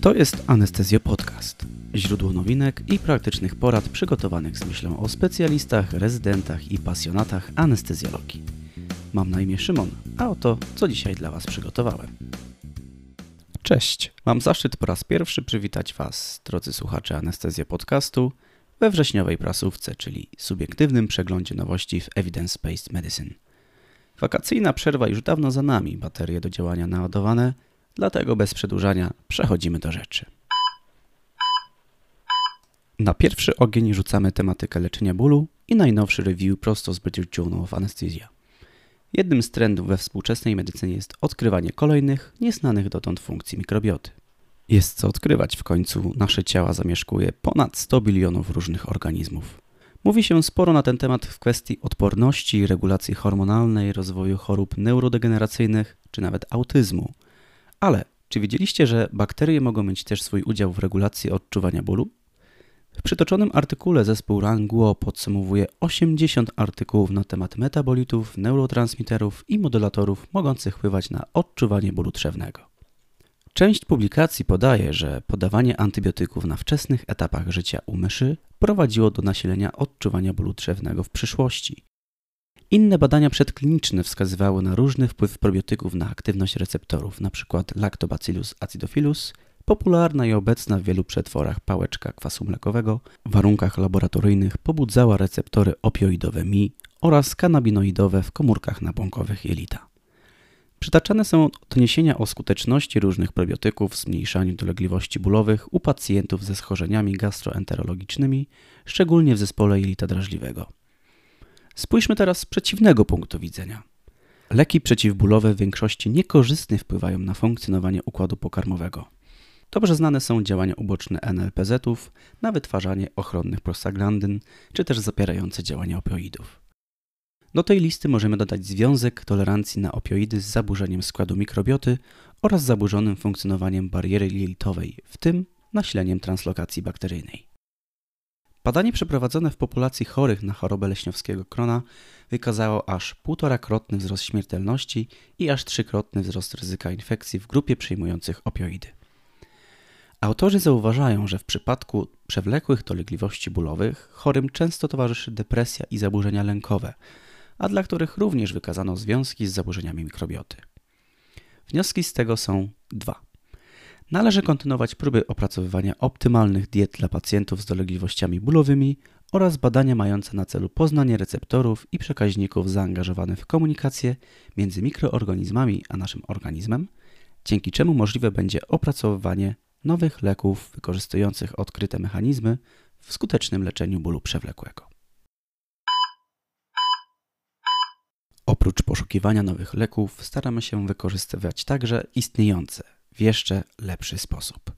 To jest Anestezjo Podcast. Źródło nowinek i praktycznych porad przygotowanych z myślą o specjalistach, rezydentach i pasjonatach anestezjologii. Mam na imię Szymon, a oto co dzisiaj dla Was przygotowałem. Cześć, mam zaszczyt po raz pierwszy przywitać Was, drodzy słuchacze Anestezja Podcastu, we wrześniowej prasówce, czyli subiektywnym przeglądzie nowości w Evidence-Based Medicine. Wakacyjna przerwa już dawno za nami, baterie do działania naładowane, dlatego bez przedłużania przechodzimy do rzeczy. Na pierwszy ogień rzucamy tematykę leczenia bólu i najnowszy review prosto z British Journal of Anesthesia. Jednym z trendów we współczesnej medycynie jest odkrywanie kolejnych, nieznanych dotąd funkcji mikrobioty. Jest co odkrywać, w końcu nasze ciała zamieszkuje ponad 100 bilionów różnych organizmów. Mówi się sporo na ten temat w kwestii odporności, regulacji hormonalnej, rozwoju chorób neurodegeneracyjnych czy nawet autyzmu. Ale czy wiedzieliście, że bakterie mogą mieć też swój udział w regulacji odczuwania bólu? W przytoczonym artykule zespół Ranguo podsumowuje 80 artykułów na temat metabolitów, neurotransmiterów i modulatorów mogących wpływać na odczuwanie bólu trzewnego. Część publikacji podaje, że podawanie antybiotyków na wczesnych etapach życia u myszy prowadziło do nasilenia odczuwania bólu trzewnego w przyszłości. Inne badania przedkliniczne wskazywały na różny wpływ probiotyków na aktywność receptorów, np. Lactobacillus acidophilus, popularna i obecna w wielu przetworach pałeczka kwasu mlekowego, w warunkach laboratoryjnych pobudzała receptory opioidowe Mi oraz kanabinoidowe w komórkach nabłąkowych jelita. Przytaczane są doniesienia o skuteczności różnych probiotyków w zmniejszaniu dolegliwości bólowych u pacjentów ze schorzeniami gastroenterologicznymi, szczególnie w zespole jelita drażliwego. Spójrzmy teraz z przeciwnego punktu widzenia. Leki przeciwbólowe w większości niekorzystnie wpływają na funkcjonowanie układu pokarmowego. Dobrze znane są działania uboczne NLPZ-ów na wytwarzanie ochronnych prostaglandyn, czy też zapierające działania opioidów. Do tej listy możemy dodać związek tolerancji na opioidy z zaburzeniem składu mikrobioty oraz zaburzonym funkcjonowaniem bariery jelitowej, w tym nasileniem translokacji bakteryjnej. Badanie przeprowadzone w populacji chorych na chorobę leśniowskiego krona wykazało aż półtorakrotny wzrost śmiertelności i aż trzykrotny wzrost ryzyka infekcji w grupie przyjmujących opioidy. Autorzy zauważają, że w przypadku przewlekłych dolegliwości bólowych chorym często towarzyszy depresja i zaburzenia lękowe, a dla których również wykazano związki z zaburzeniami mikrobioty. Wnioski z tego są dwa. Należy kontynuować próby opracowywania optymalnych diet dla pacjentów z dolegliwościami bólowymi oraz badania mające na celu poznanie receptorów i przekaźników zaangażowanych w komunikację między mikroorganizmami a naszym organizmem, dzięki czemu możliwe będzie opracowywanie nowych leków wykorzystujących odkryte mechanizmy w skutecznym leczeniu bólu przewlekłego. Oprócz poszukiwania nowych leków, staramy się wykorzystywać także istniejące w jeszcze lepszy sposób.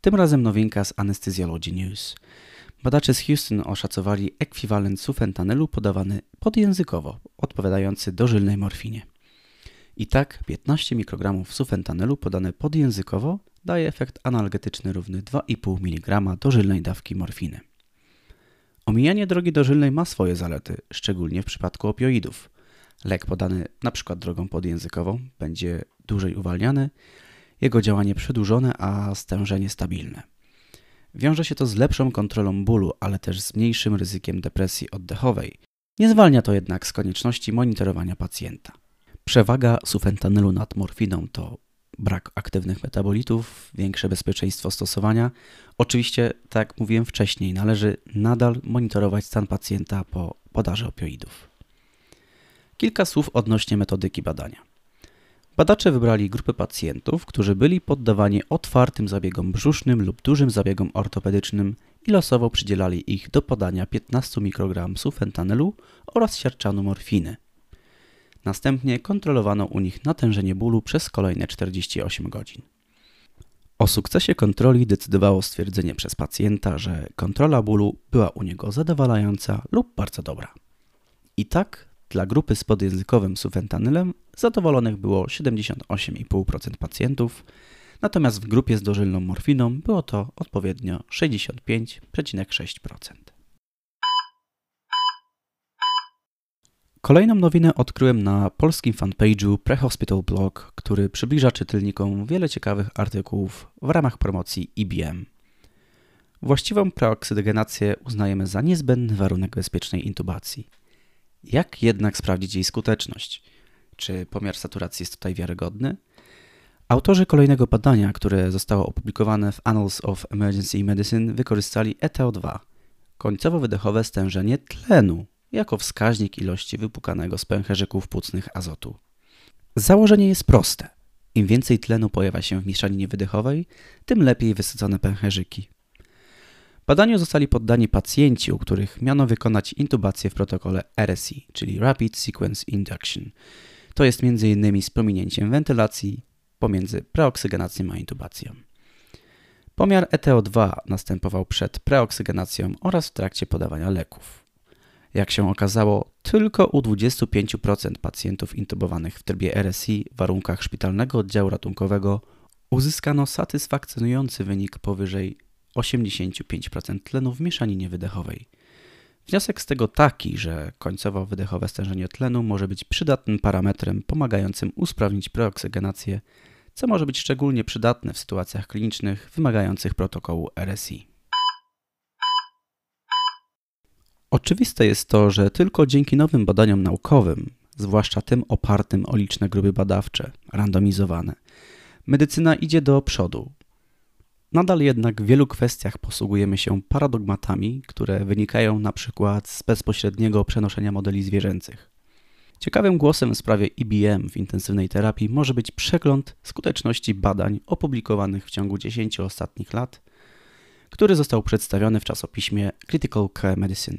Tym razem nowinka z Anesthesiology News. Badacze z Houston oszacowali ekwiwalent sufentanylu podawany podjęzykowo, odpowiadający dożylnej morfinie. I tak 15 mikrogramów sufentanylu podane podjęzykowo daje efekt analgetyczny równy 2,5 mg dożylnej dawki morfiny. Omijanie drogi dożylnej ma swoje zalety, szczególnie w przypadku opioidów. Lek podany np. drogą podjęzykową będzie dłużej uwalniany, jego działanie przedłużone, a stężenie stabilne. Wiąże się to z lepszą kontrolą bólu, ale też z mniejszym ryzykiem depresji oddechowej. Nie zwalnia to jednak z konieczności monitorowania pacjenta. Przewaga sufentanylu nad morfiną to brak aktywnych metabolitów, większe bezpieczeństwo stosowania. Oczywiście, tak jak mówiłem wcześniej, należy nadal monitorować stan pacjenta po podaży opioidów. Kilka słów odnośnie metodyki badania. Badacze wybrali grupę pacjentów, którzy byli poddawani otwartym zabiegom brzusznym lub dużym zabiegom ortopedycznym i losowo przydzielali ich do podania 15 mikrogram sufentanylu oraz siarczanu morfiny. Następnie kontrolowano u nich natężenie bólu przez kolejne 48 godzin. O sukcesie kontroli decydowało stwierdzenie przez pacjenta, że kontrola bólu była u niego zadowalająca lub bardzo dobra. I tak dla grupy z podjęzykowym sufentanylem zadowolonych było 78,5% pacjentów, natomiast w grupie z dożylną morfiną było to odpowiednio 65,6%. Kolejną nowinę odkryłem na polskim fanpage'u Prehospital Blog, który przybliża czytelnikom wiele ciekawych artykułów w ramach promocji IBM. Właściwą preoksygenację uznajemy za niezbędny warunek bezpiecznej intubacji. Jak jednak sprawdzić jej skuteczność? Czy pomiar saturacji jest tutaj wiarygodny? Autorzy kolejnego badania, które zostało opublikowane w Annals of Emergency Medicine, wykorzystali ETO2, końcowo-wydechowe stężenie tlenu, jako wskaźnik ilości wypukanego z pęcherzyków płucnych azotu. Założenie jest proste. Im więcej tlenu pojawia się w mieszaninie wydechowej, tym lepiej wysycone pęcherzyki. Badaniu zostali poddani pacjenci, u których miano wykonać intubację w protokole RSI, czyli Rapid Sequence Induction. To jest m.in. z pominięciem wentylacji pomiędzy preoksygenacją a intubacją. Pomiar ETO2 następował przed preoksygenacją oraz w trakcie podawania leków. Jak się okazało, tylko u 25% pacjentów intubowanych w trybie RSI w warunkach szpitalnego oddziału ratunkowego uzyskano satysfakcjonujący wynik powyżej 85% tlenu w mieszaninie wydechowej. Wniosek z tego taki, że końcowo-wydechowe stężenie tlenu może być przydatnym parametrem pomagającym usprawnić preoksygenację, co może być szczególnie przydatne w sytuacjach klinicznych wymagających protokołu RSI. Oczywiste jest to, że tylko dzięki nowym badaniom naukowym, zwłaszcza tym opartym o liczne grupy badawcze, randomizowane, medycyna idzie do przodu. Nadal jednak w wielu kwestiach posługujemy się paradogmatami, które wynikają na przykład z bezpośredniego przenoszenia modeli zwierzęcych. Ciekawym głosem w sprawie IBM w intensywnej terapii może być przegląd skuteczności badań opublikowanych w ciągu 10 ostatnich lat, który został przedstawiony w czasopiśmie Critical Care Medicine.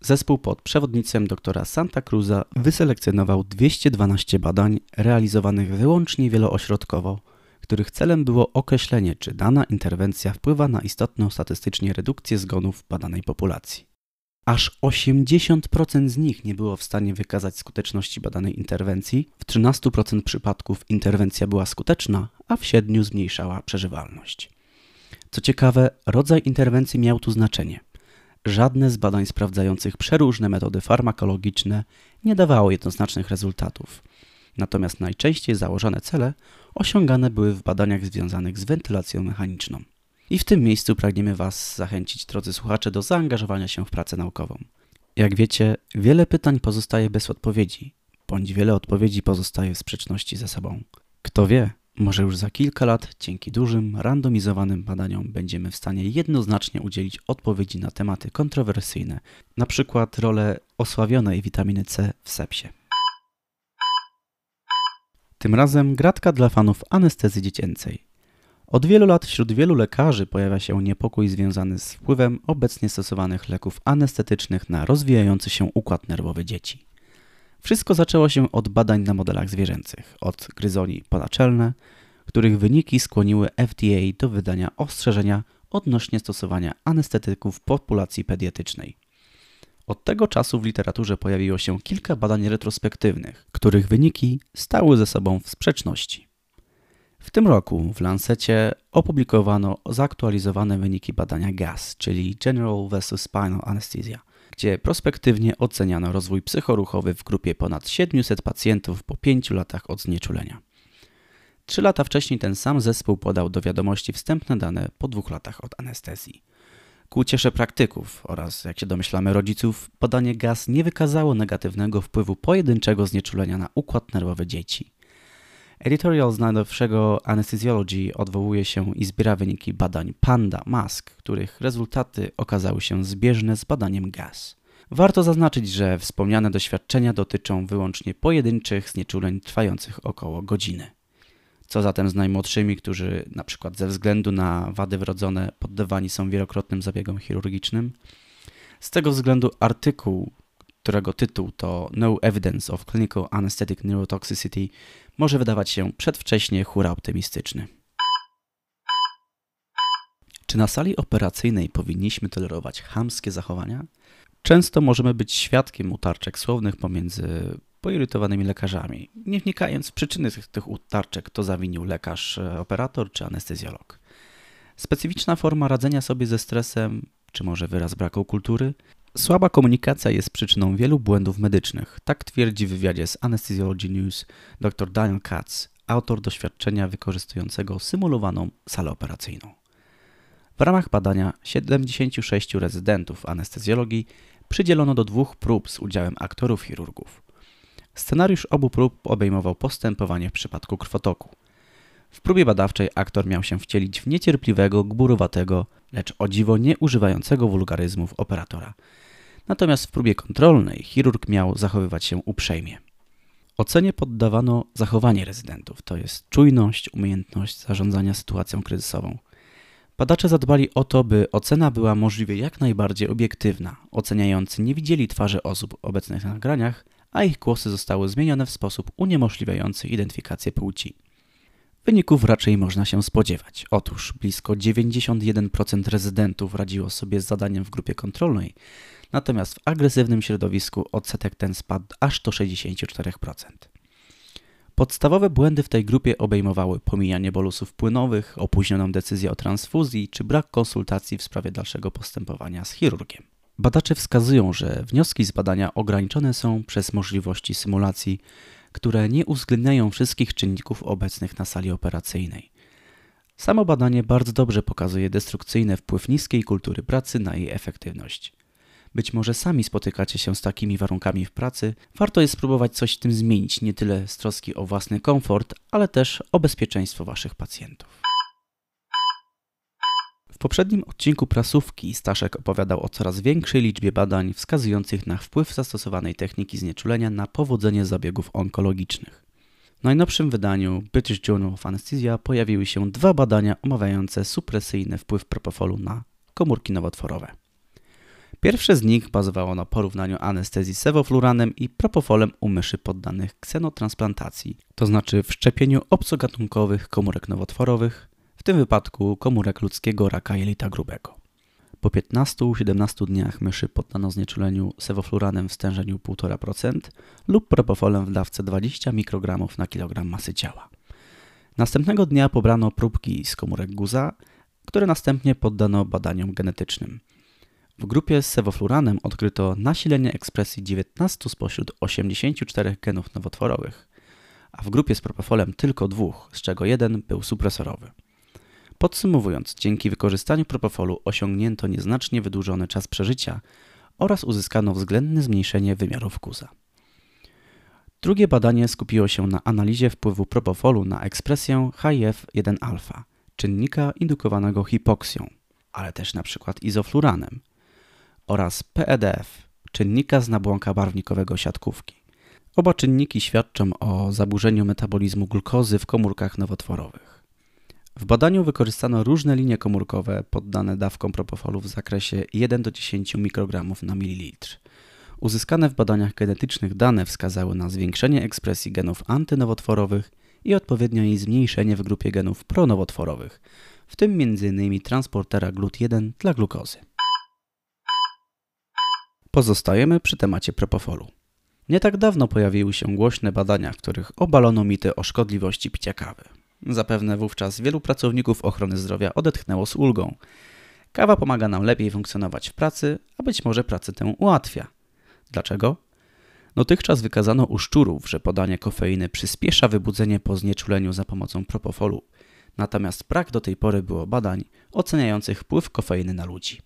Zespół pod przewodnictwem doktora Santa Cruza wyselekcjonował 212 badań realizowanych wyłącznie wieloośrodkowo, których celem było określenie, czy dana interwencja wpływa na istotną statystycznie redukcję zgonów w badanej populacji. Aż 80% z nich nie było w stanie wykazać skuteczności badanej interwencji, w 13% przypadków interwencja była skuteczna, a w 7% zmniejszała przeżywalność. Co ciekawe, rodzaj interwencji miał tu znaczenie – Żadne z badań sprawdzających przeróżne metody farmakologiczne nie dawało jednoznacznych rezultatów. Natomiast najczęściej założone cele osiągane były w badaniach związanych z wentylacją mechaniczną. I w tym miejscu pragniemy Was zachęcić, drodzy słuchacze, do zaangażowania się w pracę naukową. Jak wiecie, wiele pytań pozostaje bez odpowiedzi, bądź wiele odpowiedzi pozostaje w sprzeczności ze sobą. Kto wie, może już za kilka lat, dzięki dużym, randomizowanym badaniom, będziemy w stanie jednoznacznie udzielić odpowiedzi na tematy kontrowersyjne, na przykład rolę osławionej witaminy C w sepsie. Tym razem gratka dla fanów anestezji dziecięcej. Od wielu lat wśród wielu lekarzy pojawia się niepokój związany z wpływem obecnie stosowanych leków anestetycznych na rozwijający się układ nerwowy dzieci. Wszystko zaczęło się od badań na modelach zwierzęcych, od gryzoni ponaczelne, których wyniki skłoniły FDA do wydania ostrzeżenia odnośnie stosowania anestetyków w populacji pediatrycznej. Od tego czasu w literaturze pojawiło się kilka badań retrospektywnych, których wyniki stały ze sobą w sprzeczności. W tym roku w Lancecie opublikowano zaktualizowane wyniki badania GAS, czyli General vs. Spinal Anesthesia – gdzie prospektywnie oceniano rozwój psychoruchowy w grupie ponad 700 pacjentów po 5 latach od znieczulenia. Trzy lata wcześniej ten sam zespół podał do wiadomości wstępne dane po dwóch latach od anestezji. Ku uciesze praktyków oraz, jak się domyślamy, rodziców, badanie GAS nie wykazało negatywnego wpływu pojedynczego znieczulenia na układ nerwowy dzieci. Editorial z najnowszego Anesthesiology odwołuje się i zbiera wyniki badań PANDA MASK, których rezultaty okazały się zbieżne z badaniem GAS. Warto zaznaczyć, że wspomniane doświadczenia dotyczą wyłącznie pojedynczych znieczuleń trwających około godziny. Co zatem z najmłodszymi, którzy na przykład ze względu na wady wrodzone poddawani są wielokrotnym zabiegom chirurgicznym? Z tego względu artykuł którego tytuł to No Evidence of Clinical Anesthetic Neurotoxicity, może wydawać się przedwcześnie hura optymistyczny. Czy na sali operacyjnej powinniśmy tolerować chamskie zachowania? Często możemy być świadkiem utarczek słownych pomiędzy poirytowanymi lekarzami, nie wnikając w przyczyny tych, tych utarczek, to zawinił lekarz, e, operator czy anestezjolog. Specyficzna forma radzenia sobie ze stresem, czy może wyraz braku kultury, Słaba komunikacja jest przyczyną wielu błędów medycznych. Tak twierdzi w wywiadzie z Anesthesiology News dr Daniel Katz, autor doświadczenia wykorzystującego symulowaną salę operacyjną. W ramach badania 76 rezydentów anestezjologii przydzielono do dwóch prób z udziałem aktorów chirurgów. Scenariusz obu prób obejmował postępowanie w przypadku krwotoku. W próbie badawczej aktor miał się wcielić w niecierpliwego, gburowatego, lecz o dziwo nie używającego wulgaryzmów operatora. Natomiast w próbie kontrolnej chirurg miał zachowywać się uprzejmie. Ocenie poddawano zachowanie rezydentów, to jest czujność, umiejętność zarządzania sytuacją kryzysową. Badacze zadbali o to, by ocena była możliwie jak najbardziej obiektywna. Oceniający nie widzieli twarzy osób obecnych na nagraniach, a ich głosy zostały zmienione w sposób uniemożliwiający identyfikację płci. Wyników raczej można się spodziewać. Otóż blisko 91% rezydentów radziło sobie z zadaniem w grupie kontrolnej, natomiast w agresywnym środowisku odsetek ten spadł aż do 64%. Podstawowe błędy w tej grupie obejmowały pomijanie bolusów płynowych, opóźnioną decyzję o transfuzji czy brak konsultacji w sprawie dalszego postępowania z chirurgiem. Badacze wskazują, że wnioski z badania ograniczone są przez możliwości symulacji, które nie uwzględniają wszystkich czynników obecnych na sali operacyjnej. Samo badanie bardzo dobrze pokazuje destrukcyjny wpływ niskiej kultury pracy na jej efektywność. Być może sami spotykacie się z takimi warunkami w pracy, warto jest spróbować coś w tym zmienić, nie tyle z troski o własny komfort, ale też o bezpieczeństwo waszych pacjentów. Poprzednim odcinku prasówki Staszek opowiadał o coraz większej liczbie badań wskazujących na wpływ zastosowanej techniki znieczulenia na powodzenie zabiegów onkologicznych. W najnowszym wydaniu British Journal of Anesthesia pojawiły się dwa badania omawiające supresyjny wpływ propofolu na komórki nowotworowe. Pierwsze z nich bazowało na porównaniu anestezji sewofluranem i propofolem u myszy poddanych ksenotransplantacji, to znaczy wszczepieniu obcogatunkowych komórek nowotworowych, w tym wypadku komórek ludzkiego raka jelita grubego. Po 15-17 dniach myszy poddano znieczuleniu sewofluranem w stężeniu 1,5% lub propofolem w dawce 20 mikrogramów na kilogram masy ciała. Następnego dnia pobrano próbki z komórek guza, które następnie poddano badaniom genetycznym – w grupie z sewofluranem odkryto nasilenie ekspresji 19 spośród 84 genów nowotworowych, a w grupie z propofolem tylko dwóch, z czego jeden był supresorowy. Podsumowując, dzięki wykorzystaniu propofolu osiągnięto nieznacznie wydłużony czas przeżycia oraz uzyskano względne zmniejszenie wymiarów guza. Drugie badanie skupiło się na analizie wpływu propofolu na ekspresję HIF-1-alfa, czynnika indukowanego hipoksją, ale też np. izofluranem – oraz PEDF, czynnika z nabłonka barwnikowego siatkówki. Oba czynniki świadczą o zaburzeniu metabolizmu glukozy w komórkach nowotworowych. W badaniu wykorzystano różne linie komórkowe poddane dawkom propofolu w zakresie 1 do 10 mikrogramów na mililitr. Uzyskane w badaniach genetycznych dane wskazały na zwiększenie ekspresji genów antynowotworowych i odpowiednio jej zmniejszenie w grupie genów pronowotworowych, w tym m.in. transportera GLUT1 dla glukozy. Pozostajemy przy temacie propofolu. Nie tak dawno pojawiły się głośne badania, w których obalono mity o szkodliwości picia kawy. Zapewne wówczas wielu pracowników ochrony zdrowia odetchnęło z ulgą. Kawa pomaga nam lepiej funkcjonować w pracy, a być może pracę tę ułatwia. Dlaczego? Dotychczas wykazano u szczurów, że podanie kofeiny przyspiesza wybudzenie po znieczuleniu za pomocą propofolu. Natomiast brak do tej pory było badań oceniających wpływ kofeiny na ludzi.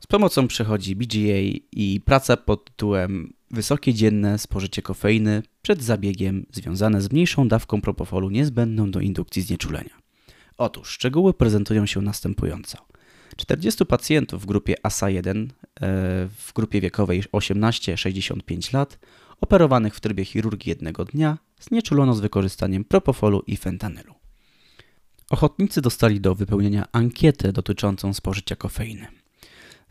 Z pomocą przychodzi BGA i praca pod tytułem Wysokie dzienne spożycie kofeiny przed zabiegiem związane z mniejszą dawką propofolu niezbędną do indukcji znieczulenia. Otóż szczegóły prezentują się następująco. 40 pacjentów w grupie ASA1 e, w grupie wiekowej 18-65 lat operowanych w trybie chirurgii jednego dnia znieczulono z wykorzystaniem propofolu i fentanylu. Ochotnicy dostali do wypełnienia ankietę dotyczącą spożycia kofeiny.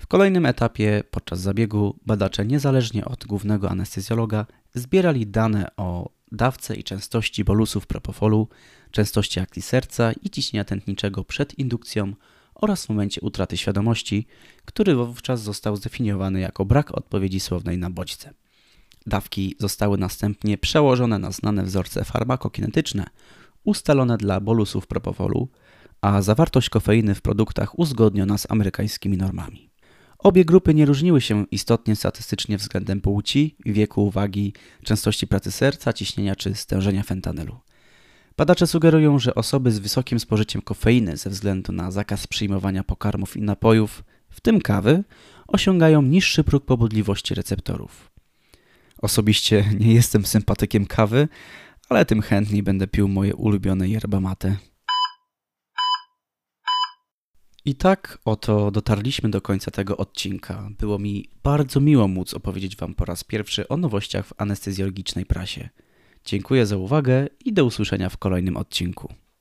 W kolejnym etapie podczas zabiegu badacze niezależnie od głównego anestezjologa zbierali dane o dawce i częstości bolusów propofolu, częstości akcji serca i ciśnienia tętniczego przed indukcją oraz w momencie utraty świadomości, który wówczas został zdefiniowany jako brak odpowiedzi słownej na bodźce. Dawki zostały następnie przełożone na znane wzorce farmakokinetyczne ustalone dla bolusów propofolu, a zawartość kofeiny w produktach uzgodniona z amerykańskimi normami. Obie grupy nie różniły się istotnie statystycznie względem płci, wieku, wagi, częstości pracy serca, ciśnienia czy stężenia fentanylu. Badacze sugerują, że osoby z wysokim spożyciem kofeiny ze względu na zakaz przyjmowania pokarmów i napojów, w tym kawy, osiągają niższy próg pobudliwości receptorów. Osobiście nie jestem sympatykiem kawy, ale tym chętniej będę pił moje ulubione yerba mate. I tak oto dotarliśmy do końca tego odcinka. Było mi bardzo miło móc opowiedzieć Wam po raz pierwszy o nowościach w anestezjologicznej prasie. Dziękuję za uwagę i do usłyszenia w kolejnym odcinku.